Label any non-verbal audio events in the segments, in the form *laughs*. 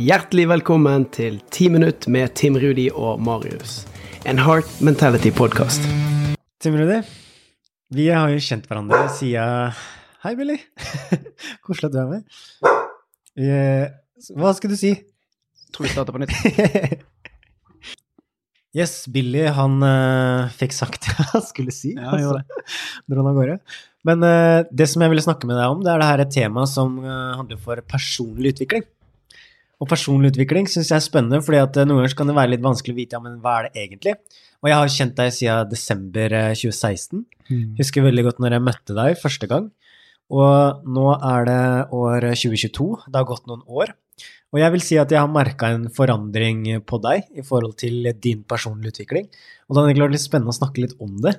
Hjertelig velkommen til Ti minutt med Tim Rudi og Marius. En Heart Mentality-podkast. Tim Rudi, vi har jo kjent hverandre siden Hei, Billy. *laughs* Koselig at du er med. Eh, Hva skal du si? Tror vi starter på nytt. *laughs* Yes, Billy, han eh, fikk sagt *laughs* det han skulle si. Ja, han gjorde det. Dro han av gårde. Men eh, det som jeg ville snakke med deg om, det er det her et tema som handler for personlig utvikling. Og personlig utvikling syns jeg er spennende, fordi at eh, noen ganger kan det være litt vanskelig å vite ja, men hva er det egentlig. Og jeg har kjent deg siden desember eh, 2016. Mm. Husker veldig godt når jeg møtte deg første gang. Og nå er det år 2022. Det har gått noen år. Og jeg vil si at jeg har merka en forandring på deg i forhold til din personlige utvikling. Og da er det klart vært litt spennende å snakke litt om det.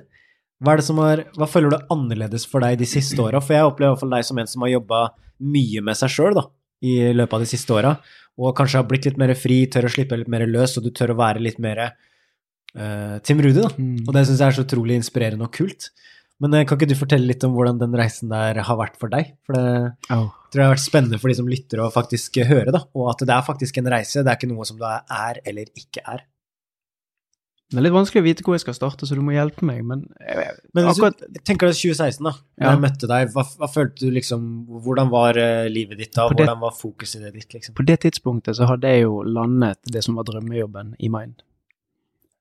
Hva, er det som har, hva føler du er annerledes for deg de siste åra? For jeg opplever i hvert fall deg som en som har jobba mye med seg sjøl i løpet av de siste åra. Og kanskje har blitt litt mer fri, tør å slippe litt mer løs, og du tør å være litt mer uh, Tim Rudi. da. Mm. Og det syns jeg er så utrolig inspirerende og kult. Men uh, kan ikke du fortelle litt om hvordan den reisen der har vært for deg? For det Oh. tror jeg har vært spennende for de som lytter og faktisk hører, da. Og at det er faktisk en reise, det er ikke noe som du er eller ikke er. Det er litt vanskelig å vite hvor jeg skal starte, så du må hjelpe meg, men jeg, jeg, Men akkurat du tenker deg 2016, da. Da Ja. jeg møtte deg, hva, hva følte du liksom Hvordan var eh, livet ditt da? Det- Hvordan var fokuset ditt, liksom? på det tidspunktet så hadde jeg jo landet det som var drømmejobben i Mind.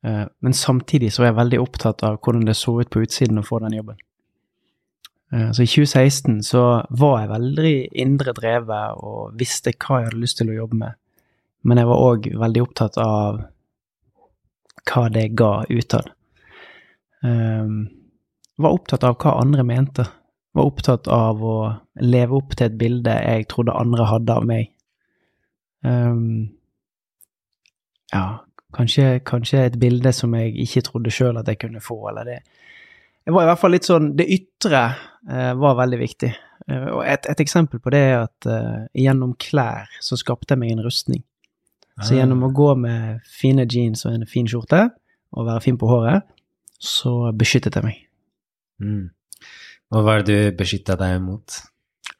Eh, men samtidig så var jeg veldig opptatt av hvordan det så ut på utsiden å få den jobben. Eh, så i 2016 så var jeg veldig indre drevet og visste hva jeg hadde lyst til å jobbe med. Men jeg var òg veldig opptatt av hva det ga utad. Um, var opptatt av hva andre mente. Var opptatt av å leve opp til et bilde jeg trodde andre hadde av meg. Um, ja, kanskje, kanskje et bilde som jeg ikke trodde sjøl at jeg kunne få, eller det Jeg var i hvert fall litt sånn Det ytre uh, var veldig viktig. Uh, og et, et eksempel på det er at uh, gjennom klær så skapte jeg meg en rustning. Så gjennom å gå med fine jeans og en fin skjorte, og være fin på håret, så beskyttet jeg meg. Mm. Og hva er det du beskytta deg mot?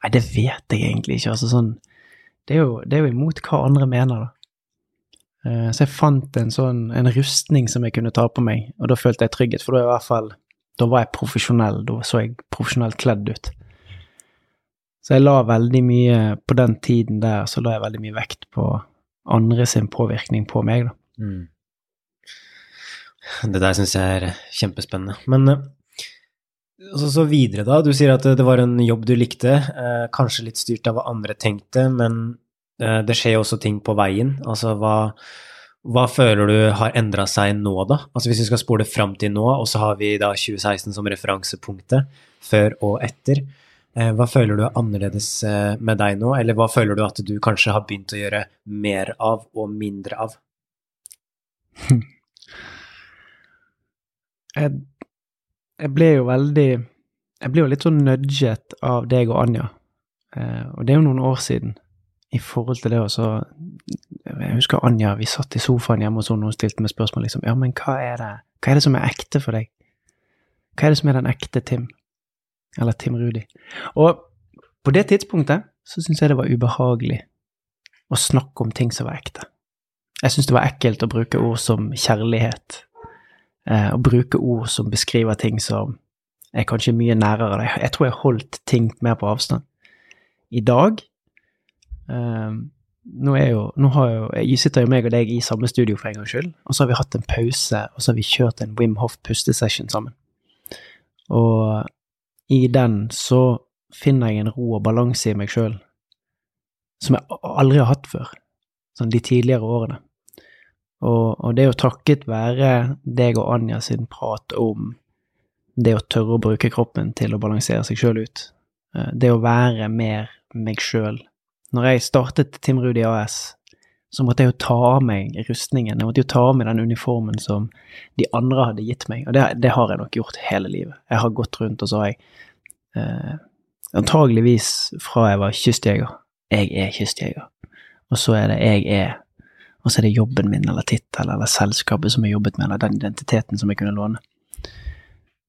Nei, det vet jeg egentlig ikke. Altså sånn Det er jo, det er jo imot hva andre mener, da. Eh, Så jeg fant en sånn en rustning som jeg kunne ta på meg, og da følte jeg trygghet, for da i hvert fall Da var jeg profesjonell, da så jeg profesjonelt kledd ut. Så jeg la veldig mye På den tiden der så la jeg veldig mye vekt på andre sin påvirkning på meg, da. Mm. Det der syns jeg er kjempespennende. Men eh, så, videre, da. Du sier at det var en jobb du likte, eh, kanskje litt styrt av hva andre tenkte, men eh, det skjer jo også ting på veien. Altså hva, hva føler du har endra seg nå, da? Altså hvis vi skal spole fram til nå, og så har vi da 2016 som referansepunktet, før og etter. Eh, hva føler du er annerledes eh, med deg nå, eller hva føler du at du kanskje har begynt å gjøre mer av og mindre av? *laughs* jeg, jeg ble jo veldig Jeg ble jo litt sånn nudget av deg og Anja, eh, og det er jo noen år siden, i forhold til det også Jeg husker Anja, vi satt i sofaen hjemme hos henne, og hun stilte meg spørsmål liksom Ja, men hva er det Hva er det som er ekte for deg? Hva er det som er den ekte Tim? Eller Tim Rudi? Og på det tidspunktet så syntes jeg det var ubehagelig å snakke om ting som var ekte. Jeg syntes det var ekkelt å bruke ord som kjærlighet, eh, å bruke ord som beskriver ting som er kanskje mye nærere deg. Jeg tror jeg holdt ting mer på avstand. I dag eh, nå, er jo, nå jo, sitter jo meg og deg i samme studio for en gangs skyld, og så har vi hatt en pause, og så har vi kjørt en Wim Hof pustesession sammen. Og i den så finner jeg en ro og balanse i meg sjøl som jeg aldri har hatt før, sånn de tidligere årene. Og, og det er jo takket være deg og Anja sin prat om det å tørre å bruke kroppen til å balansere seg sjøl ut. Eh, Det å være mer meg sjøl. Når jeg startet Tim Rudi AS, så måtte jeg jo ta av meg rustningen. Jeg måtte jo ta av meg den uniformen som de andre hadde gitt meg, og det, det har jeg nok gjort hele livet. Jeg har gått rundt, og så har jeg eh, antageligvis fra jeg var kystjeger Jeg er kystjeger. Og så er det jeg er og så er det jobben min eller tittelen eller selskapet som jeg jobbet med, eller den identiteten som jeg kunne låne.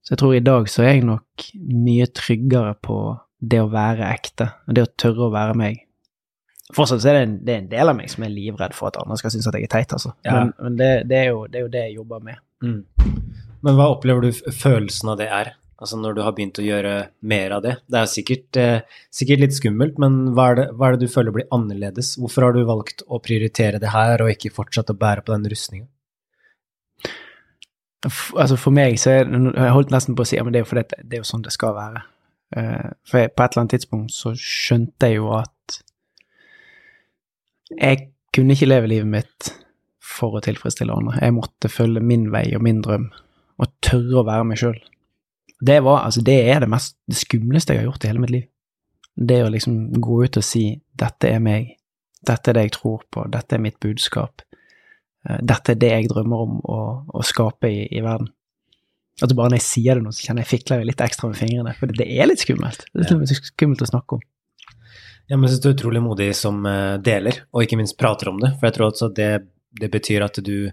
Så jeg tror i dag så er jeg nok mye tryggere på det å være ekte, og det å tørre å være meg. Fortsatt så er det en, det er en del av meg som er livredd for at andre skal synes at jeg er teit, altså. Ja. Men, men det, det, er jo, det er jo det jeg jobber med. Mm. Men hva opplever du følelsen av det er? Altså når du har begynt å gjøre mer av det. Det er sikkert, eh, sikkert litt skummelt, men hva er, det, hva er det du føler blir annerledes? Hvorfor har du valgt å prioritere det her, og ikke fortsatt å bære på den rustninga? Altså For meg så er Jeg holdt nesten på å si men det er jo fordi at det er jo sånn det skal være. Uh, for jeg, på et eller annet tidspunkt så skjønte jeg jo at jeg kunne ikke leve livet mitt for å tilfredsstille andre. Jeg måtte følge min vei og min drøm, og tørre å være meg sjøl. Det var, altså det er det mest det skumleste jeg har gjort i hele mitt liv. Det å liksom gå ut og si 'dette er meg', 'dette er det jeg tror på', 'dette er mitt budskap'. Eh, Dette er det jeg drømmer om å, å skape i, i verden. At bare når jeg sier det nå, så kjenner jeg fikler litt ekstra med fingrene. For det er litt skummelt. Det er litt skummelt å snakke om. Jeg synes du er utrolig modig som eh, deler, og ikke minst prater om det. For jeg tror også det, det betyr at du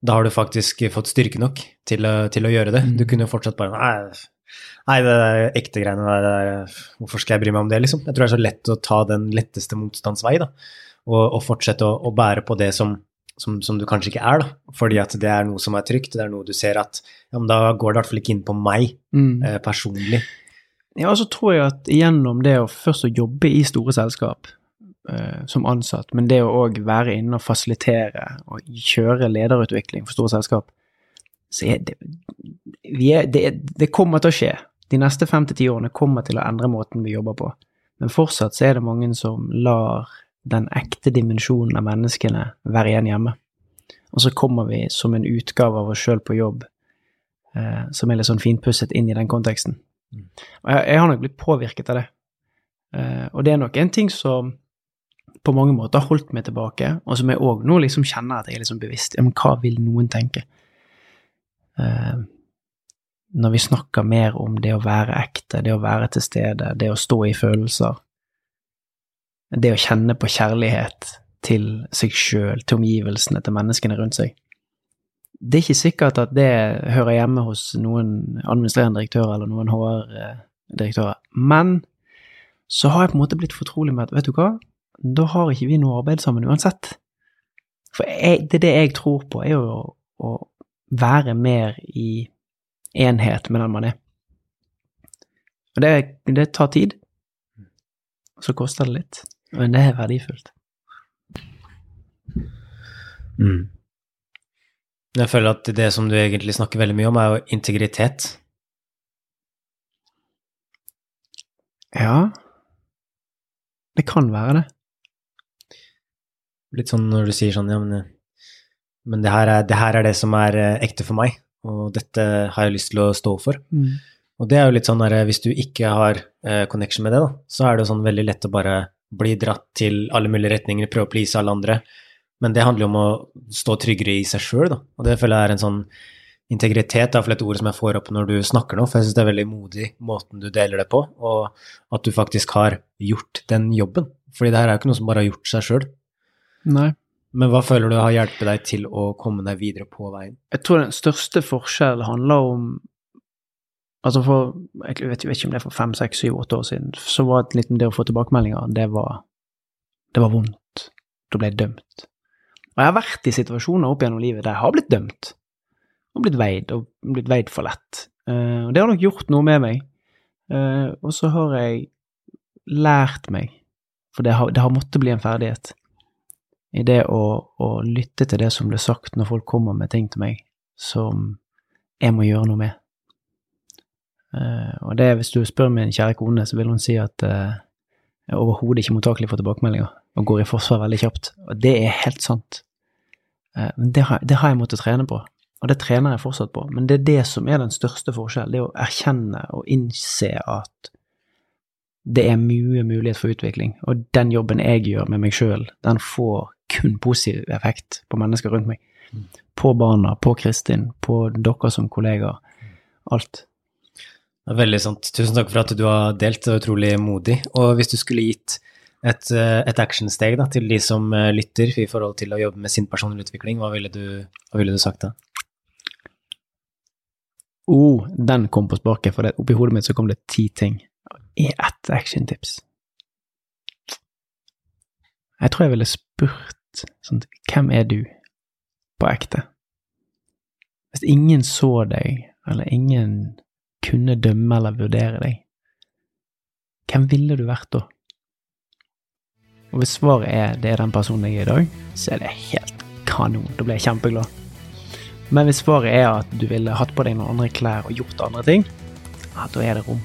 Da har du faktisk fått styrke nok til, å- til å gjøre det. Du Mm. kunne jo fortsatt bare Nei, nei det er ekte greiene der, er, Hvorfor skal jeg bry meg om det, liksom? Jeg tror det er så lett å ta den letteste motstandsvei, da. Og, og fortsette å, å bære på det som, som, som du kanskje ikke er, da. Fordi at det er noe som er trygt, det er noe du ser at Ja, men da går det i hvert fall ikke inn på meg Mm. eh, personlig. Ja, og så tror jeg at gjennom det å først å jobbe i store selskap eh, som ansatt, men det å òg være inne og fasilitere og kjøre lederutvikling for store selskap, så er det er, det, det kommer til å skje. De neste fem til ti årene kommer til å endre måten vi jobber på. Men fortsatt så er det mange som lar den ekte dimensjonen av menneskene være igjen hjemme. Og så kommer vi som en utgave av oss sjøl på jobb, eh, som er litt sånn finpusset inn i den konteksten. Og jeg, jeg har nok blitt påvirket av det. Uh, og det er nok en ting som på mange måter har holdt meg tilbake, og som jeg òg nå liksom kjenner at jeg er liksom bevisst. Ja, men hva vil noen tenke? Uh, når vi snakker mer om det å være ekte, det å være til stede, det å stå i følelser, det å kjenne på kjærlighet til seg sjøl, til omgivelsene, til menneskene rundt seg. Det er ikke sikkert at det hører hjemme hos noen administrerende direktører eller noen HR-direktører, men så har jeg på en måte blitt fortrolig med at vet du hva, da har ikke vi noe arbeid sammen uansett. For jeg, det er det jeg tror på, er jo å, å være mer i enhet med den man er. Og det, det tar tid, og så koster det litt, men det er verdifullt. Mm. Jeg føler at det som du egentlig snakker veldig mye om, er jo integritet. Ja, det kan være det. Litt sånn når du sier sånn, ja, men, men det, her er, det her er det som er eh, ekte for meg, og dette har jeg lyst til å stå for. Og det er jo litt sånn der, hvis du ikke har eh, connection med det, da, så er det jo sånn veldig lett å bare bli dratt til alle mulige retninger, prøve å please alle andre. Men det handler jo om å stå tryggere i seg sjøl, da. Og det føler jeg er en sånn integritet, det er iallfall et ord som jeg får opp når du snakker nå, for jeg syns det er veldig modig måten du deler det på, og at du faktisk har gjort den jobben. Fordi det her er jo ikke noe som bare har gjort seg sjøl. Men hva føler du har hjulpet deg til å komme deg videre på veien? Jeg tror den største forskjellen handler om Altså for jeg vet ikke om det er for fem, seks, syv, åtte år siden, så var det litt om det å få tilbakemeldinger, det var Det var vondt. Da ble jeg dømt. Og jeg har vært i situasjoner opp gjennom livet der jeg har blitt dømt. Og blitt veid, og blitt veid for lett. Eh, og det har nok gjort noe med meg. Eh, og så har jeg lært meg, for det har, det har måttet bli en ferdighet, i det å, å lytte til det som blir sagt når folk kommer med ting til meg som jeg må gjøre noe med. Uh, og det, hvis du spør min kjære kone, så vil hun si at uh, jeg er overhodet ikke mottakelig for tilbakemeldinger, og går i forsvar veldig kjapt. Og det er helt sant. Eh, det har, det har jeg måttet trene på, og det trener jeg fortsatt på. Men det er det som er den største forskjellen, det å erkjenne og innse at det er mye mulighet for utvikling, og den jobben jeg gjør med meg sjøl, den får kun positiv effekt på mennesker rundt meg. På barna, på Kristin, på dere som kollegaer. Alt. Er veldig sant. Tusen takk for at du har delt, det er utrolig modig. Og hvis du skulle gitt et, eh, et actionsteg da, til de som eh, lytter i forhold til å jobbe med sin personlige utvikling, hva ville du, hva ville du sagt da? Oh, den kom på sparket, for oppi hodet mitt så kom det ti ting. I ett actiontips. Jeg tror jeg ville spurt sånn Hvem er du? På ekte. Hvis ingen så deg, eller ingen kunne dømme eller vurdere deg, hvem ville du vært da? Og hvis svaret er det er den personen jeg er i dag, så er det helt kanon. Da blir jeg kjempeglad. Men hvis svaret er at du ville hatt på deg noen andre klær og gjort andre ting, ja, da er det rom.